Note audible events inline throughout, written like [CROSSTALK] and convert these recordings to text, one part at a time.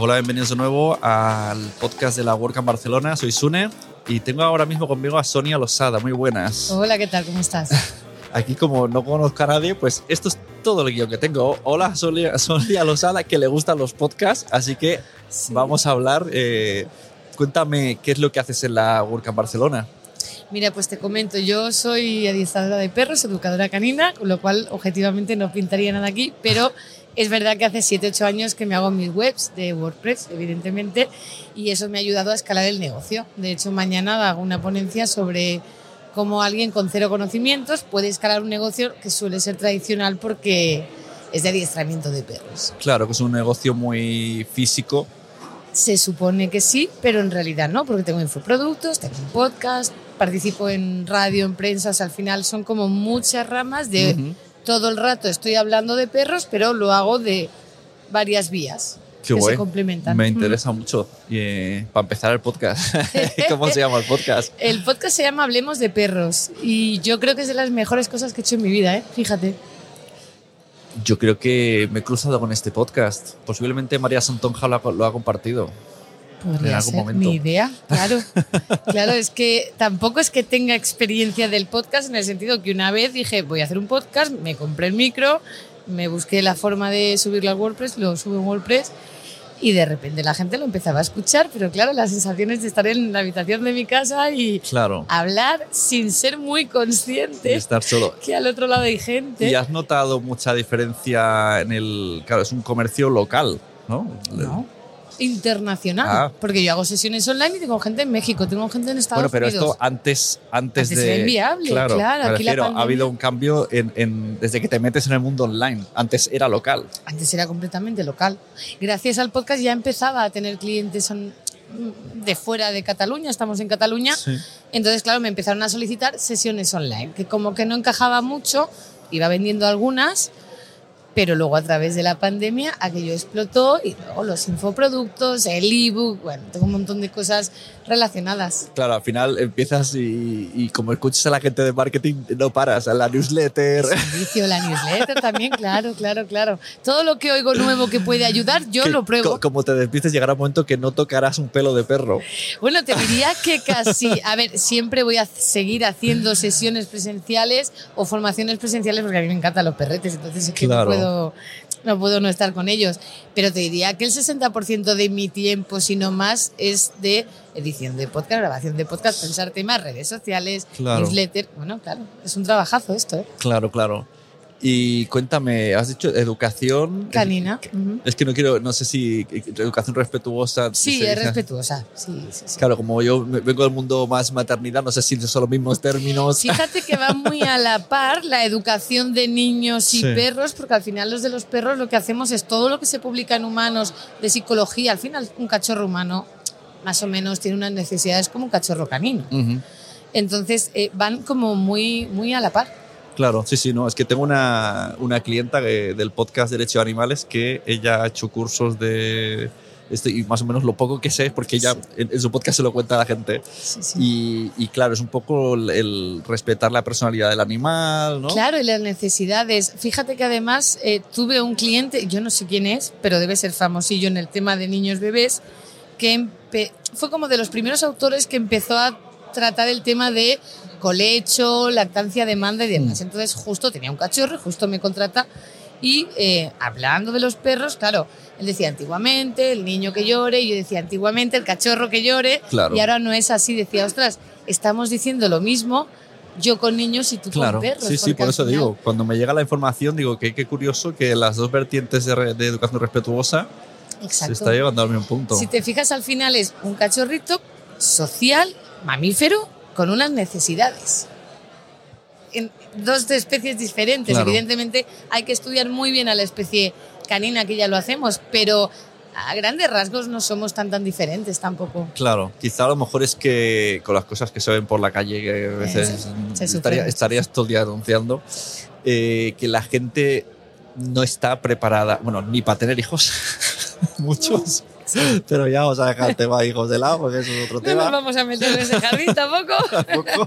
Hola, bienvenidos de nuevo al podcast de la WordCamp Barcelona. Soy Sune y tengo ahora mismo conmigo a Sonia Losada. Muy buenas. Hola, ¿qué tal? ¿Cómo estás? [LAUGHS] Aquí, como no conozco a nadie, pues esto es todo el guion que tengo. Hola, Sonia, Sonia Losada, que le gustan los podcasts, así que Sí. vamos a hablar. eh, cuéntame qué es lo que haces en la WordCamp Barcelona. Mira, pues te comento, yo soy adiestradora de perros, educadora canina, con lo cual objetivamente no pintaría nada aquí, pero es verdad que hace 7-8 años que me hago mis webs de WordPress, evidentemente, y eso me ha ayudado a escalar el negocio. De hecho, mañana hago una ponencia sobre cómo alguien con cero conocimientos puede escalar un negocio que suele ser tradicional porque es de adiestramiento de perros. Claro, que es un negocio muy físico. Se supone que sí, pero en realidad no, porque tengo infoproductos, tengo un podcast, participo en radio, en prensa, o sea, al final son como muchas ramas de. Todo el rato estoy hablando de perros, pero lo hago de varias vías Qué que guay. se complementan. Me interesa mucho. Y, eh, para empezar el podcast, [LAUGHS] ¿cómo se llama el podcast? [LAUGHS] El podcast se llama Hablemos de perros y yo creo que es de las mejores cosas que he hecho en mi vida, ¿eh? fíjate. Yo creo que me he cruzado con este podcast. Posiblemente María Santonja lo ha, lo ha compartido. Podría En algún ser momento. mi idea, claro. [LAUGHS] claro, es que tampoco es que tenga experiencia del podcast en el sentido que una vez dije, voy a hacer un podcast, me compré el micro, me busqué la forma de subirlo al WordPress, lo subo en WordPress y de repente la gente lo empezaba a escuchar, pero claro, las sensaciones de estar en la habitación de mi casa y Claro. hablar sin ser muy Y consciente estar solo. que al otro lado hay gente. ¿Y has notado mucha diferencia en el. Claro, es un comercio local, ¿no? No. Internacional, Ah. porque yo hago sesiones online y tengo gente en México, tengo gente en Estados Bueno, pero Unidos. esto antes, antes, Antes de. era inviable, claro, me aquí la ha habido un cambio en, en- desde que te metes en el mundo online. Antes era local. Antes era completamente local. Gracias al podcast ya empezaba a tener clientes on- de fuera de Cataluña, estamos en Cataluña. Entonces, claro, me empezaron a solicitar sesiones online, que como que no encajaba mucho, iba vendiendo algunas, pero luego a través de la pandemia aquello explotó y luego los infoproductos, el ebook, bueno, tengo un montón de cosas relacionadas. Claro, al final empiezas y, y como escuchas a la gente de marketing, no paras. A la newsletter. Servicio, la newsletter también, claro, claro, claro. Todo lo que oigo nuevo que puede ayudar, yo que lo pruebo. co- Como te despistes, llegará un momento que no tocarás un pelo de perro. Bueno, te diría que casi. A ver, siempre voy a seguir haciendo sesiones presenciales o formaciones presenciales porque a mí me encantan los perretes, entonces es que Claro. no, puedo, no puedo no estar con ellos. Pero te diría que el 60% de mi tiempo, si no más, es de edición de podcast, grabación de podcast, pensar temas, redes sociales, Claro. newsletter. Bueno, claro, es un trabajazo esto, ¿eh? Claro, claro. Y cuéntame, has dicho educación. Canina. Es que no quiero, no sé si educación respetuosa. Sí, es dice. respetuosa. Sí, sí, sí. Claro, como yo vengo del mundo más maternidad, no sé si son los mismos términos. Fíjate que va muy a la par la educación de niños y Sí. perros, porque al final los de los perros lo que hacemos es todo lo que se publica en humanos de psicología. Al final un cachorro humano más o menos tiene unas necesidades como un cachorro canino. Entonces eh, van como muy, muy a la par. Claro, sí, sí, no. Es que tengo una, una clienta que- del podcast Derecho a Animales que ella ha hecho cursos de. Este, y más o menos lo poco que sé, es porque ella en, en su podcast se lo cuenta a la gente. Sí, sí. Y, y claro, es un poco el, el respetar la personalidad del animal, ¿no? Claro, y las necesidades. Fíjate que además eh, tuve un cliente, yo no sé quién es, pero debe ser famosillo en el tema de niños bebés, que fue como de los primeros autores que empezó a tratar el tema de colecho, lactancia, demanda y demás. Entonces justo tenía un cachorro, justo me contrata Y eh, hablando de los perros, claro, él decía antiguamente el niño que llore, y yo decía antiguamente el cachorro que llore, Claro. y ahora no es así. Decía, ostras, estamos diciendo lo mismo yo con niños y tú Claro, con perros. sí, sí, por eso final- digo, cuando me llega la información, digo que qué curioso que las dos vertientes de, re- de educación respetuosa Exacto. se está llevando al mismo punto. Si te fijas, al final es un cachorrito social, mamífero, con unas necesidades. En dos especies diferentes. Claro. Evidentemente, hay que estudiar muy bien a la especie canina, que ya lo hacemos, pero a grandes rasgos no somos tan tan diferentes tampoco. Claro, quizá a lo mejor es que con las cosas que se ven por la calle, que a veces se estaría- estarías todo el día denunciando, eh, que la gente no está preparada, bueno, ni para tener hijos, [LAUGHS] muchos, [LAUGHS] pero ya vamos a dejar el tema hijos de lado, porque eso es otro No tema. nos vamos a meter en ese jardín tampoco. [LAUGHS] tampoco.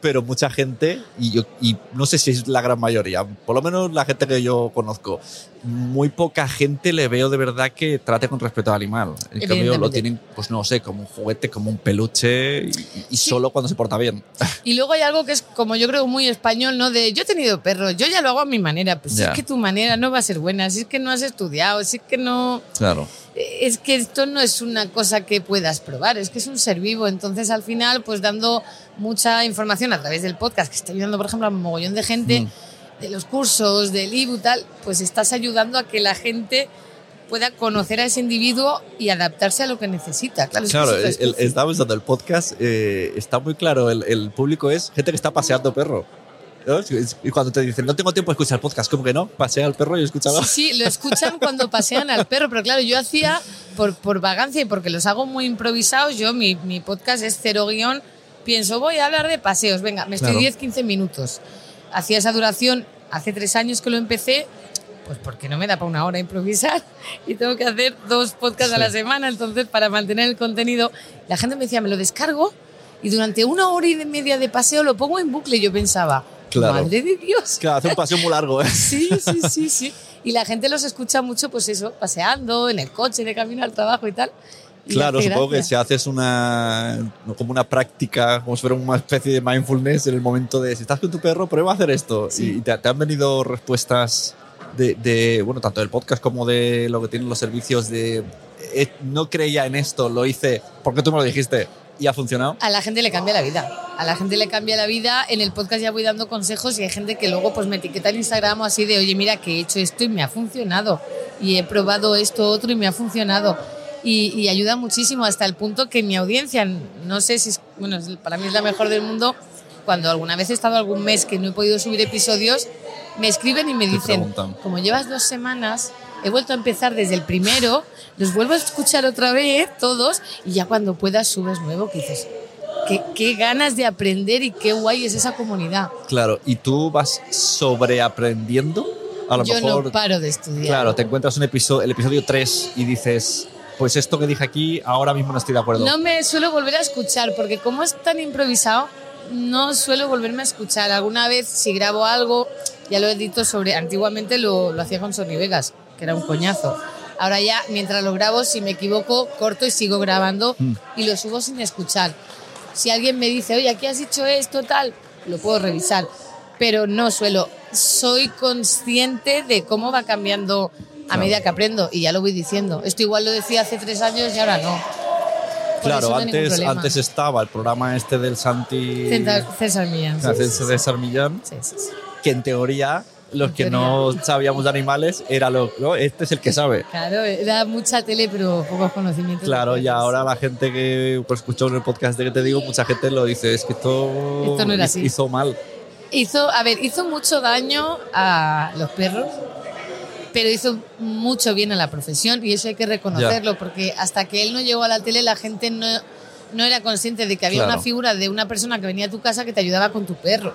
Pero mucha gente, y, yo, y no sé si es la gran mayoría, por lo menos la gente que yo conozco, muy poca gente le veo de verdad que trate con respeto al animal. En cambio, lo tienen, pues no sé, como un juguete, como un peluche, y, y Sí. solo cuando se porta bien. Y luego hay algo que es, como yo creo, muy español, ¿no? De yo he tenido perros, yo ya lo hago a mi manera. Pues si Ya. es que tu manera no va a ser buena, si es que no has estudiado, si es que no. Claro. Es que esto no es una cosa que puedas probar, es que es un ser vivo. Entonces, al final, pues dando mucha información a través del podcast, que está ayudando, por ejemplo, a un mogollón de gente, Mm. de los cursos, del ebook, tal, pues estás ayudando a que la gente pueda conocer a ese individuo y adaptarse a lo que necesita. Claro, Claro, es el- el- especie. estaba pensando, el podcast eh, está muy claro, el, el público es gente que está paseando perro. ¿No? Y cuando te dicen, no tengo tiempo de escuchar podcast, como que no, pasea al perro y escúchalo. Sí, sí, lo escuchan cuando pasean al perro, pero claro, yo hacía por, por vagancia y porque los hago muy improvisados, yo mi, mi podcast es cero guion, pienso, voy a hablar de paseos, venga, me estoy Claro. 10-15 minutos. Hacía esa duración hace tres años que lo empecé, pues porque no me da para una hora improvisar [LAUGHS] y tengo que hacer dos podcasts a la Sí. semana, entonces para mantener el contenido, la gente me decía, me lo descargo y durante una hora y media de paseo lo pongo en bucle yo pensaba, Claro. madre de Dios. Claro, hace un paseo muy largo, ¿eh? Sí, sí, sí, sí. Y la gente los escucha mucho, pues eso, paseando, en el coche, de camino al trabajo y tal. Y Claro, supongo que gracia. si haces una como una práctica, como si fuera una especie de mindfulness en el momento de si estás con tu perro, prueba a hacer esto. Sí. Y te, te han venido respuestas de, de, bueno, tanto del podcast como de lo que tienen los servicios de eh, no creía en esto, lo hice porque tú me lo dijiste y ha funcionado. A la gente le cambia la vida. A la gente le cambia la vida. En el podcast ya voy dando consejos y hay gente que luego pues me etiqueta en Instagram o así de, oye, mira que he hecho esto y me ha funcionado. Y he probado esto otro y me ha funcionado. Y, y ayuda muchísimo hasta el punto que mi audiencia, no sé si es, bueno, para mí es la mejor del mundo, cuando alguna vez he estado algún mes que no he podido subir episodios, me escriben y me dicen, como llevas dos semanas, he vuelto a empezar desde el primero, los vuelvo a escuchar otra vez, todos, y ya cuando puedas subes nuevo, que dices, qué, qué ganas de aprender y qué guay es esa comunidad. Claro, y tú vas sobreaprendiendo. A lo Yo mejor, no paro de estudiar. claro, te encuentras un episodio, el episodio 3 y dices, pues esto que dije aquí, ahora mismo no estoy de acuerdo. No me suelo volver a escuchar, porque como es tan improvisado, no suelo volverme a escuchar. Alguna vez, si grabo algo, ya lo he dicho sobre. Antiguamente lo, lo hacía con Sony Vegas, que era un coñazo. Ahora ya, mientras lo grabo, si me equivoco, corto y sigo grabando Mm. y lo subo sin escuchar. Si alguien me dice, oye, aquí has dicho esto, tal, lo puedo revisar. Pero no suelo. Soy consciente de cómo va cambiando a Claro. medida que aprendo y ya lo voy diciendo. Esto igual lo decía hace tres años y ahora no. Por Claro, no antes, antes estaba el programa este del Santi César, Millán. César Millán, Sí, sí, sí. que en teoría los que no sabíamos de animales era lo ¿no? este es el que sabe. Claro, era mucha tele, pero pocos conocimientos. Claro, y ahora la gente que pues, escuchó en el podcast de que te digo, mucha gente lo dice, es que esto, Esto no era así. hizo mal. Hizo, a ver, hizo mucho daño a los perros, pero hizo mucho bien a la profesión y eso hay que reconocerlo, porque hasta que él no llegó a la tele la gente no, no era consciente de que había Claro. una figura de una persona que venía a tu casa que te ayudaba con tu perro.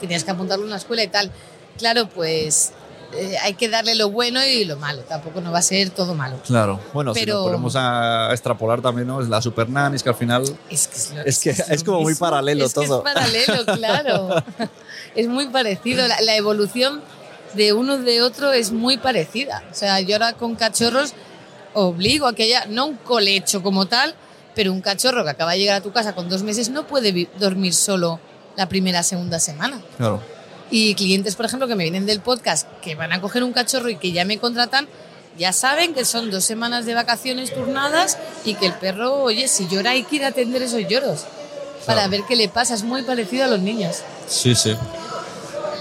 Tenías que apuntarlo a una escuela y tal. Claro, pues eh, hay que darle lo bueno y lo malo, tampoco no va a ser todo malo. Claro, bueno, si Pero- lo ponemos a extrapolar también, ¿no? Es la Super Nanny, es que al final Es que es, lo- Es que lo es como muy paralelo Es que todo. es paralelo, claro. [LAUGHS] es muy parecido. La, la evolución de uno de otro es muy parecida. O sea, yo ahora con cachorros obligo a que haya, no un colecho como tal, pero un cachorro que acaba de llegar a tu casa con dos meses no puede dormir solo la primera, segunda semana. Claro. Y clientes, por ejemplo, que me vienen del podcast, que van a coger un cachorro y que ya me contratan, ya saben que son dos semanas de vacaciones turnadas y que el perro, oye, si llora hay que ir a atender esos lloros para ver qué le pasa. Es muy parecido a los niños. Sí, sí.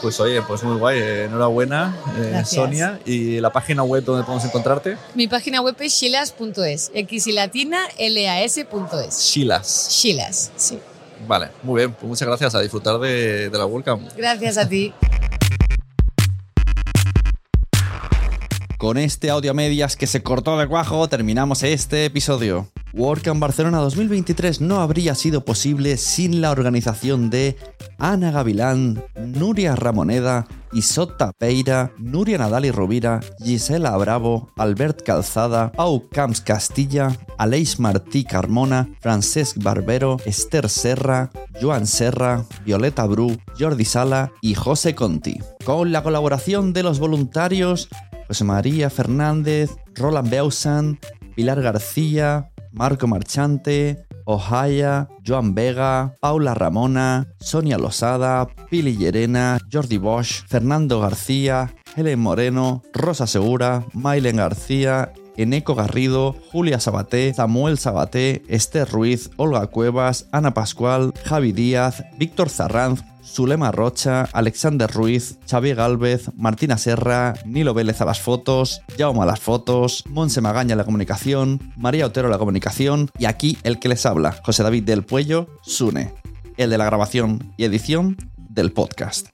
Pues oye, pues muy guay. eh, Enhorabuena, eh. Sonia. ¿Y la página web donde podemos encontrarte? Mi página web es shilas.es, x y latina, l a s.es. Shilas. Shilas, sí. Vale, muy bien. Pues muchas gracias. A disfrutar de, de la WordCamp. Gracias a ti. Con este audio a medias que se cortó de cuajo, terminamos este episodio. WordCamp Barcelona 2023 no habría sido posible sin la organización de Ana Gavilán, Nuria Ramoneda, Isota Peira, Nuria Nadal y Rovira, Gisela Bravo, Albert Calzada, Pau Camps Castilla, Aleix Martí Carmona, Francesc Barbero, Esther Serra, Joan Serra, Violeta Bru, Jordi Sala y José Conti. Con la colaboración de los voluntarios José María Fernández, Roland Beausan, Pilar García, Marco Marchante, Ohaya, Joan Vega, Paula Ramona, Sonia Losada, Pili Llerena, Jordi Bosch, Fernando García, Helen Moreno, Rosa Segura, Mailen García, Eneco Garrido, Julia Sabaté, Samuel Sabaté, Esther Ruiz, Olga Cuevas, Ana Pascual, Javi Díaz, Víctor Zarranz, Zulema Rocha, Alexander Ruiz, Xavier Galvez, Martina Serra, Nilo Vélez a las fotos, Jaume a las fotos, Monse Magaña a la comunicación, María Otero a la comunicación y aquí el que les habla, José David del Puello, Sune, el de la grabación y edición del podcast.